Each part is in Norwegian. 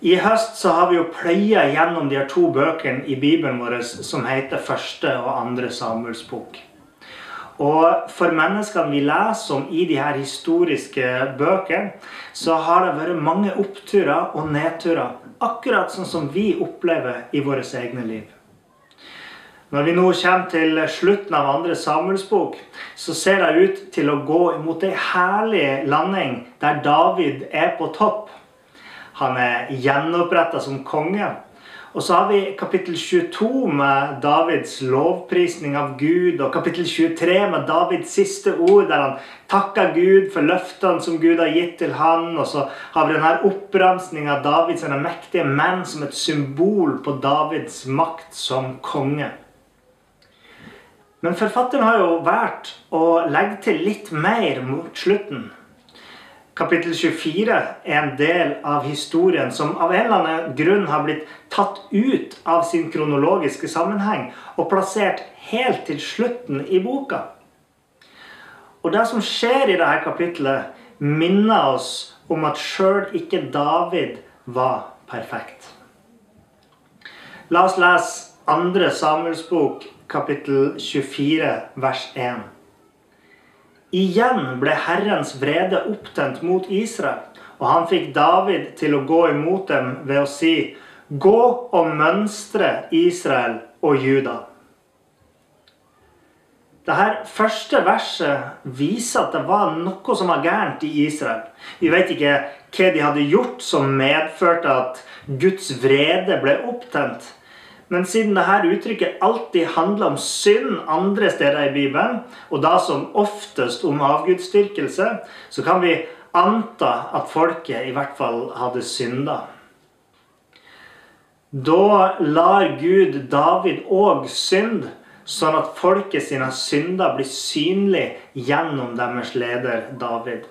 I høst så har vi jo pløya gjennom de to bøkene i Bibelen vår som heter første og andre Samuels bok. Og for menneskene vi leser om i de her historiske bøkene, så har det vært mange oppturer og nedturer. Akkurat sånn som vi opplever i våre egne liv. Når vi nå kommer til slutten av andre Samuels bok, så ser det ut til å gå mot ei herlig landing der David er på topp. Han er gjenoppretta som konge. Og så har vi kapittel 22 med Davids lovprisning av Gud, og kapittel 23 med Davids siste ord, der han takker Gud for løftene som Gud har gitt til han. Og så har vi denne oppramsninga av Davids mektige menn som et symbol på Davids makt som konge. Men forfatteren har jo valgt å legge til litt mer mot slutten. Kapittel 24 er en del av historien som av en eller annen grunn har blitt tatt ut av sin kronologiske sammenheng og plassert helt til slutten i boka. Og det som skjer i dette kapittelet, minner oss om at sjøl ikke David var perfekt. La oss lese 2. Samuels bok, kapittel 24, vers 1. Igjen ble Herrens vrede opptent mot Israel, og han fikk David til å gå imot dem ved å si:" Gå og mønstre Israel og Juda. Dette første verset viser at det var noe som var gærent i Israel. Vi vet ikke hva de hadde gjort som medførte at Guds vrede ble opptent. Men siden dette uttrykket alltid handler om synd andre steder i Bibelen, og da som oftest om avgudsdyrkelse, så kan vi anta at folket i hvert fall hadde synda. Da lar Gud David òg synde, sånn at folket sine synder blir synlig gjennom deres leder David.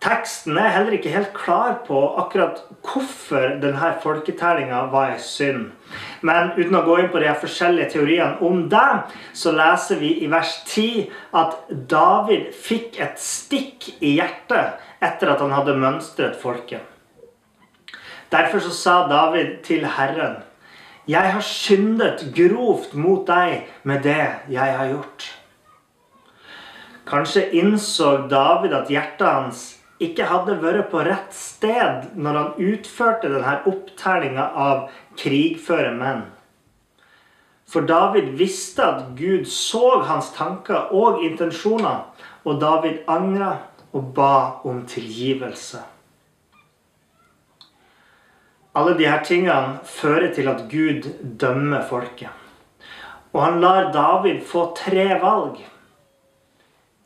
Teksten er heller ikke helt klar på akkurat hvorfor denne folketellinga var en synd. Men uten å gå inn på de forskjellige teoriene om det, så leser vi i vers 10 at David fikk et stikk i hjertet etter at han hadde mønstret folket. Derfor så sa David til Herren, 'Jeg har syndet grovt mot deg med det jeg har gjort.' Kanskje innså David at hjertet hans ikke hadde vært på rett sted når han utførte denne opptellinga av krigføre menn. For David visste at Gud så hans tanker og intensjoner, og David angra og ba om tilgivelse. Alle disse tingene fører til at Gud dømmer folket. Og han lar David få tre valg.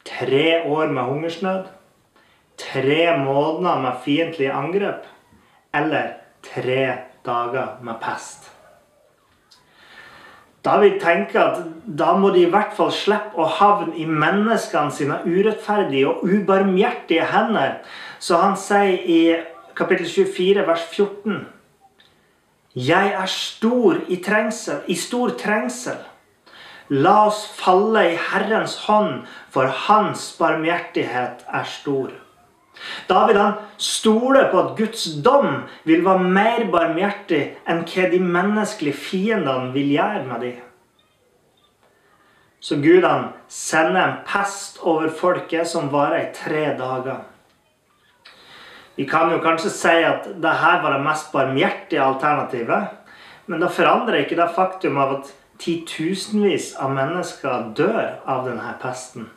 Tre år med hungersnød tre måneder med fiendtlige angrep eller tre dager med pest. David tenker at da må de i hvert fall slippe å havne i menneskene sine urettferdige og ubarmhjertige hender. Så han sier i kapittel 24, vers 14.: Jeg er stor i trengsel, i stor trengsel. La oss falle i Herrens hånd, for hans barmhjertighet er stor. David han stoler på at Guds dom vil være mer barmhjertig enn hva de menneskelige fiendene vil gjøre med dem. Så Gud han sender en pest over folket som varer i tre dager. Vi kan jo kanskje si at dette var det mest barmhjertige alternativet. Men det forandrer ikke det faktum av at titusenvis av mennesker dør av denne pesten.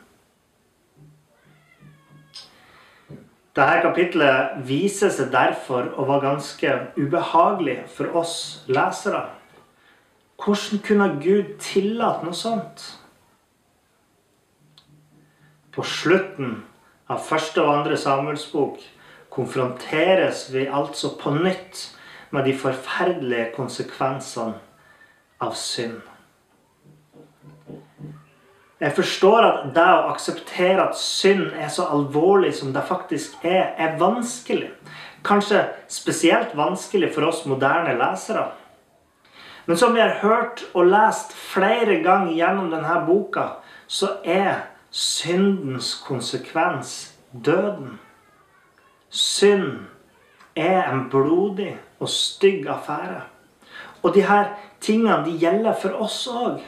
Dette kapitlet viser seg derfor å være ganske ubehagelig for oss lesere. Hvordan kunne Gud tillate noe sånt? På slutten av første og andre Samuels bok konfronteres vi altså på nytt med de forferdelige konsekvensene av synd. Jeg forstår at det å akseptere at synd er så alvorlig som det faktisk er, er vanskelig. Kanskje spesielt vanskelig for oss moderne lesere. Men som vi har hørt og lest flere ganger gjennom denne boka, så er syndens konsekvens døden. Synd er en blodig og stygg affære. Og de her tingene de gjelder for oss òg.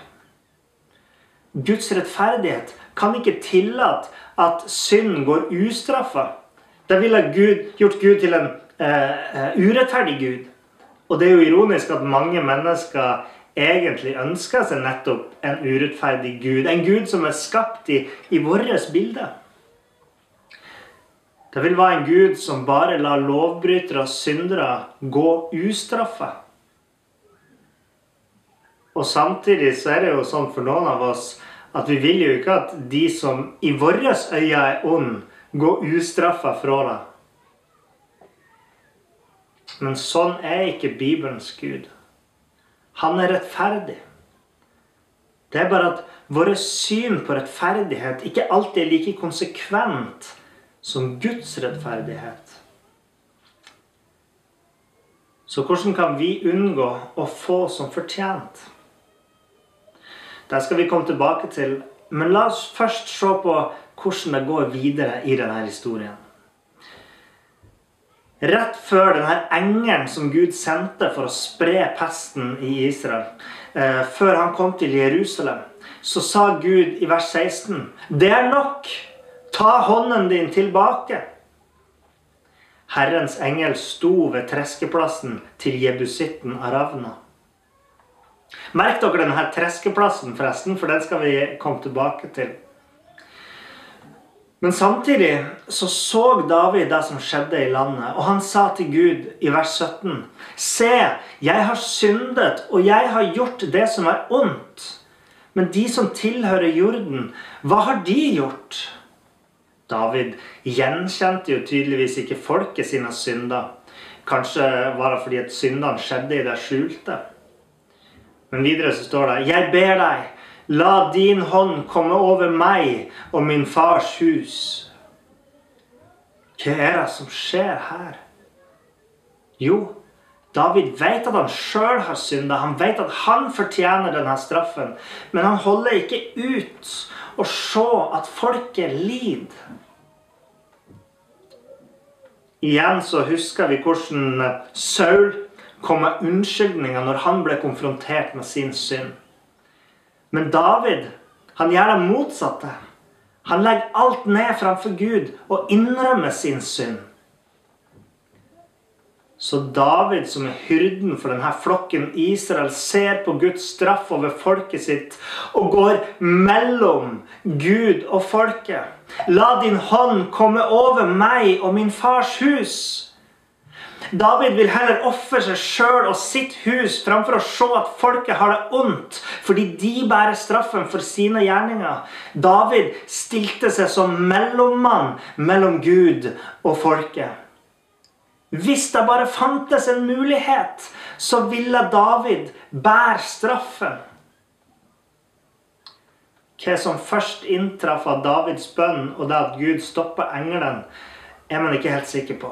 Guds rettferdighet kan ikke tillate at synd går ustraffa. Det ville Gud, gjort Gud til en eh, urettferdig Gud. Og det er jo ironisk at mange mennesker egentlig ønsker seg nettopp en urettferdig Gud. En Gud som er skapt i, i vårt bilde. Det vil være en Gud som bare lar lovbrytere og syndere gå ustraffa. Og samtidig så er det jo sånn for noen av oss at vi vil jo ikke at de som i våre øyne er ond, går ustraffa fra det. Men sånn er ikke Bibelens Gud. Han er rettferdig. Det er bare at våre syn på rettferdighet ikke alltid er like konsekvent som Guds rettferdighet. Så hvordan kan vi unngå å få som fortjent? Det skal vi komme tilbake til. Men la oss først se på hvordan det går videre i denne historien. Rett før denne engelen som Gud sendte for å spre pesten i Israel, eh, før han kom til Jerusalem, så sa Gud i vers 16.: Det er nok! Ta hånden din tilbake. Herrens engel sto ved treskeplassen til jebusitten Aravna. Merk dere denne treskeplassen, forresten, for den skal vi komme tilbake til. Men samtidig så så David det som skjedde i landet, og han sa til Gud i vers 17.: Se, jeg har syndet, og jeg har gjort det som er ondt. Men de som tilhører jorden, hva har de gjort? David gjenkjente jo tydeligvis ikke folket sine synder. Kanskje var det fordi at syndene skjedde i det skjulte. Men videre så står det Jeg ber deg, la din hånd komme over meg og min fars hus. Hva er det som skjer her? Jo, David vet at han sjøl har synda. Han vet at han fortjener denne straffen. Men han holder ikke ut å se at folket lider. Igjen så husker vi hvordan Saul kom med unnskyldninger når han ble konfrontert med sin synd. Men David han gjør det motsatte. Han legger alt ned framfor Gud og innrømmer sin synd. Så David, som er hyrden for denne flokken Israel, ser på Guds straff over folket sitt og går mellom Gud og folket. La din hånd komme over meg og min fars hus. David vil heller ofre seg sjøl og sitt hus framfor å se at folket har det ondt fordi de bærer straffen for sine gjerninger. David stilte seg som mellommann mellom Gud og folket. Hvis det bare fantes en mulighet, så ville David bære straffen. Hva som først inntraff av Davids bønn og det at Gud stoppa engelen, er man ikke helt sikker på.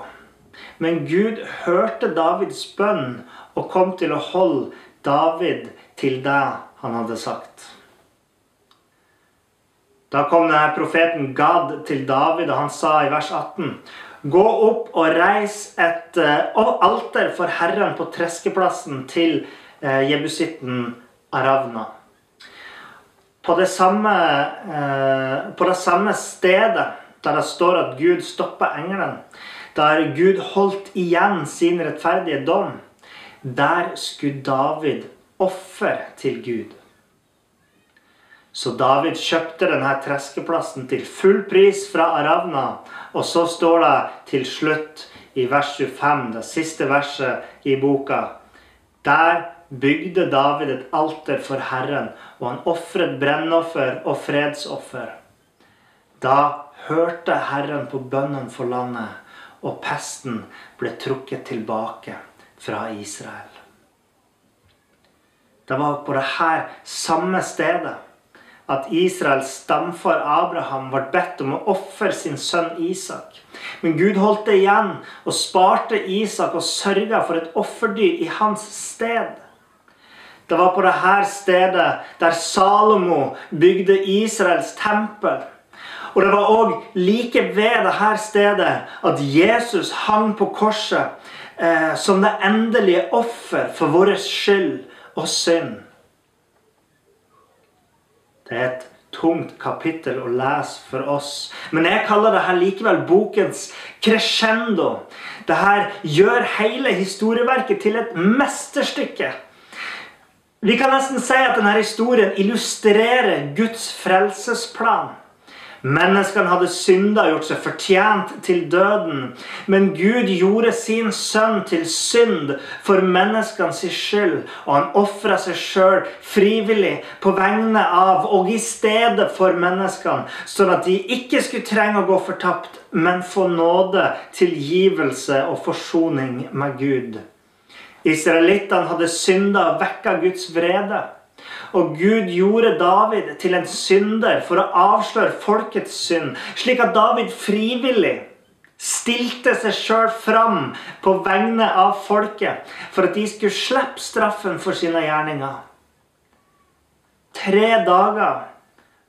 Men Gud hørte Davids bønn og kom til å holde David til det han hadde sagt. Da kom denne profeten Gad til David, og han sa i vers 18.: Gå opp og reis et uh, alter for Herren på treskeplassen til uh, jebusitten Aravna. På det, samme, uh, på det samme stedet der det står at Gud stopper engelen, der Gud holdt igjen sin rettferdige dom, der skulle David offer til Gud. Så David kjøpte denne treskeplassen til full pris fra Aravna. Og så står det til slutt i vers 25, det siste verset i boka Der bygde David et alter for Herren, og han ofret brennoffer og fredsoffer. Da hørte Herren på bønnen for landet og pesten ble trukket tilbake fra Israel. Det var på dette samme stedet at Israels stamfar Abraham ble bedt om å ofre sin sønn Isak. Men Gud holdt det igjen og sparte Isak og sørga for et offerdyr i hans sted. Det var på dette stedet der Salomo bygde Israels tempel. Og det var òg like ved dette stedet at Jesus hang på korset eh, som det endelige offer for vår skyld og synd. Det er et tungt kapittel å lese for oss. Men jeg kaller det her likevel bokens crescendo. Det her gjør hele historieverket til et mesterstykke. Vi kan nesten si at denne historien illustrerer Guds frelsesplan. Menneskene hadde synda og gjort seg fortjent til døden. Men Gud gjorde sin sønn til synd for menneskenes skyld. Og han ofra seg sjøl frivillig på vegne av og i stedet for menneskene. Sånn at de ikke skulle trenge å gå fortapt, men få nåde, tilgivelse og forsoning med Gud. Israelittene hadde synda og vekka Guds vrede. Og Gud gjorde David til en synder for å avsløre folkets synd, slik at David frivillig stilte seg sjøl fram på vegne av folket for at de skulle slippe straffen for sine gjerninger. Tre dager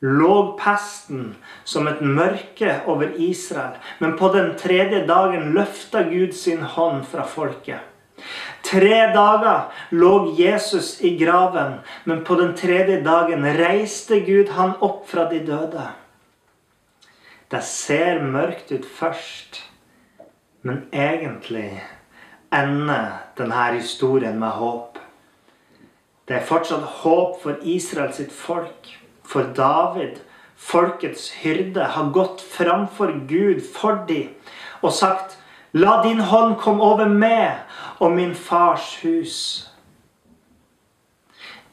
lå pesten som et mørke over Israel, men på den tredje dagen løfta Gud sin hånd fra folket. Tre dager lå Jesus i graven, men på den tredje dagen reiste Gud han opp fra de døde. Det ser mørkt ut først, men egentlig ender denne historien med håp. Det er fortsatt håp for Israel sitt folk, for David. Folkets hyrde har gått framfor Gud for dem og sagt La din hånd komme over meg og min fars hus.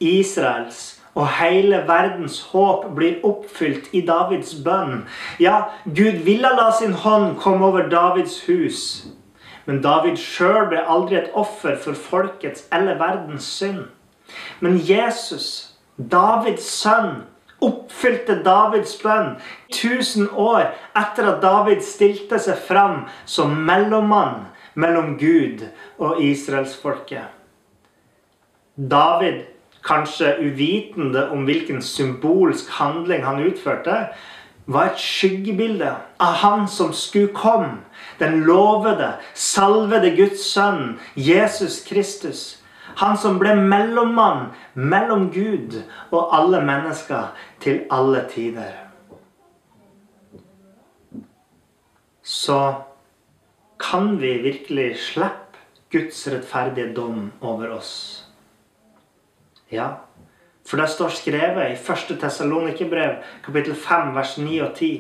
Israels og hele verdens håp blir oppfylt i Davids bønn. Ja, Gud ville la sin hånd komme over Davids hus. Men David sjøl ble aldri et offer for folkets eller verdens synd. Men Jesus, Davids sønn, oppfylte Davids bønn 1000 år etter at David stilte seg fram som mellommann mellom Gud og israelsfolket. David, kanskje uvitende om hvilken symbolsk handling han utførte, var et skyggebilde av han som skulle komme. Den lovede, salvede Guds sønn, Jesus Kristus han som ble mellommann mellom Gud og alle mennesker til alle tider. Så kan vi virkelig slippe Guds rettferdige dom over oss. Ja, for det står skrevet i 1. Tessalonikerbrev, kapittel 5, vers 9 og 10.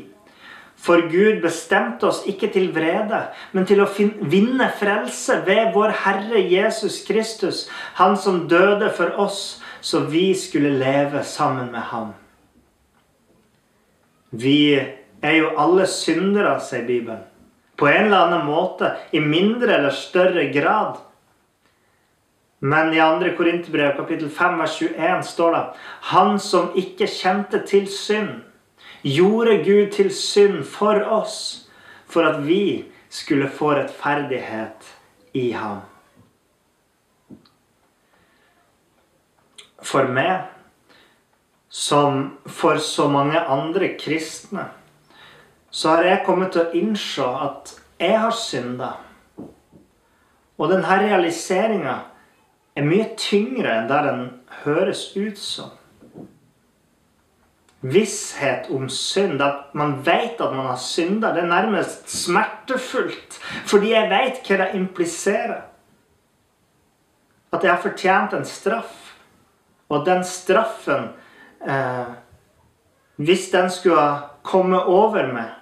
For Gud bestemte oss ikke til vrede, men til å vinne frelse ved vår Herre Jesus Kristus, Han som døde for oss, så vi skulle leve sammen med ham. Vi er jo alle syndere, sier Bibelen. På en eller annen måte, i mindre eller større grad. Men i 2. Korinterbrev kapittel 5 vers 21 står det Han som ikke kjente til synd, gjorde Gud til synd for oss, for at vi skulle få rettferdighet i ham. For meg, som for så mange andre kristne, så har jeg kommet til å innse at jeg har synda. Og denne realiseringa er mye tyngre enn det den høres ut som visshet om synd, at man vet at man har synda, det er nærmest smertefullt. Fordi jeg vet hva det impliserer. At jeg har fortjent en straff. Og den straffen eh, Hvis den skulle komme over meg,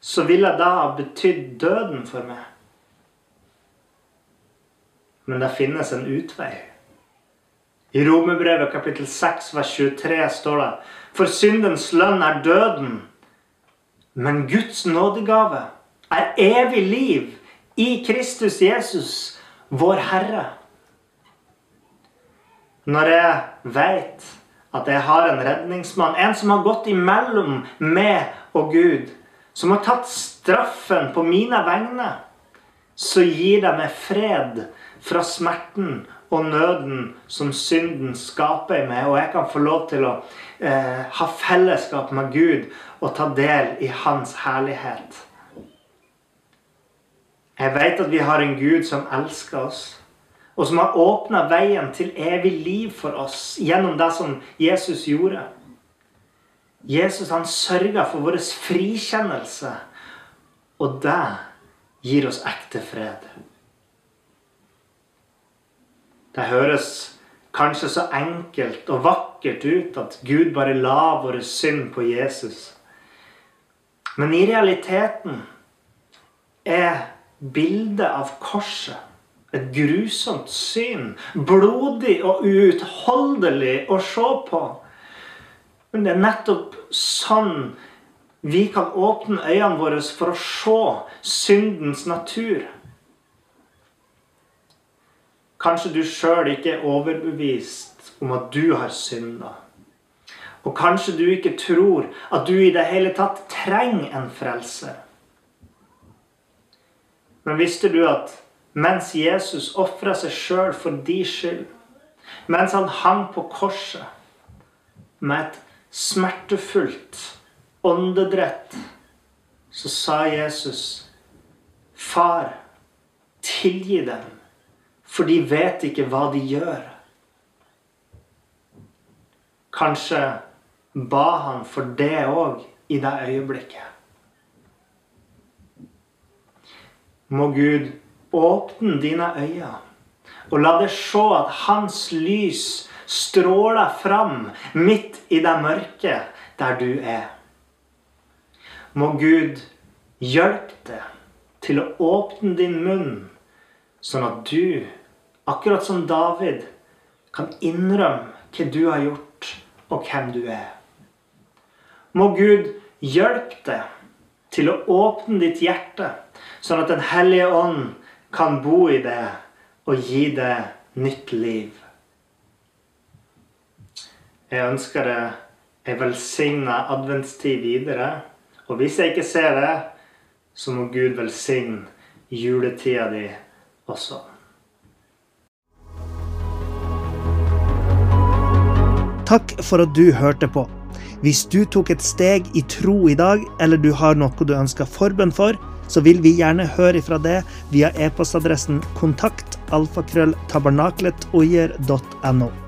så ville det ha betydd døden for meg. Men det finnes en utvei. I Romerbrevet kapittel 6 vers 23 står det For syndens lønn er døden, men Guds nådegave er evig liv i Kristus Jesus, vår Herre. Når jeg vet at jeg har en redningsmann, en som har gått imellom meg og Gud, som har tatt straffen på mine vegne, så gir det meg fred fra smerten og nøden som synden skaper i meg, og jeg kan få lov til å eh, ha fellesskap med Gud og ta del i Hans herlighet. Jeg vet at vi har en Gud som elsker oss, og som har åpna veien til evig liv for oss gjennom det som Jesus gjorde. Jesus han sørga for vår frikjennelse, og det gir oss ekte fred. Det høres kanskje så enkelt og vakkert ut at Gud bare la våre synd på Jesus. Men i realiteten er bildet av korset et grusomt syn. Blodig og uutholdelig å se på. Men det er nettopp sånn vi kan åpne øynene våre for å se syndens natur. Kanskje du sjøl ikke er overbevist om at du har synda. Og kanskje du ikke tror at du i det hele tatt trenger en frelser. Men visste du at mens Jesus ofra seg sjøl for din skyld, mens han hang på korset med et smertefullt åndedrett, så sa Jesus, Far, tilgi dem, for de vet ikke hva de gjør. Kanskje ba han for det òg i det øyeblikket. Må Gud åpne dine øyne og la deg se at hans lys stråler fram midt i det mørket der du er. Må Gud hjelpe deg til å åpne din munn, sånn at du, akkurat som David, kan innrømme hva du har gjort, og hvem du er. Må Gud hjelpe deg til å åpne ditt hjerte, sånn at Den hellige ånd kan bo i det og gi det nytt liv. Jeg ønsker deg ei velsigna adventstid videre. Og hvis jeg ikke ser det, så må Gud velsigne juletida di også. Takk for at du hørte på. Hvis du tok et steg i tro i dag, eller du har noe du ønsker forbønn for, så vil vi gjerne høre ifra det via e-postadressen kontakt alfakrølltabernakletogjer.no.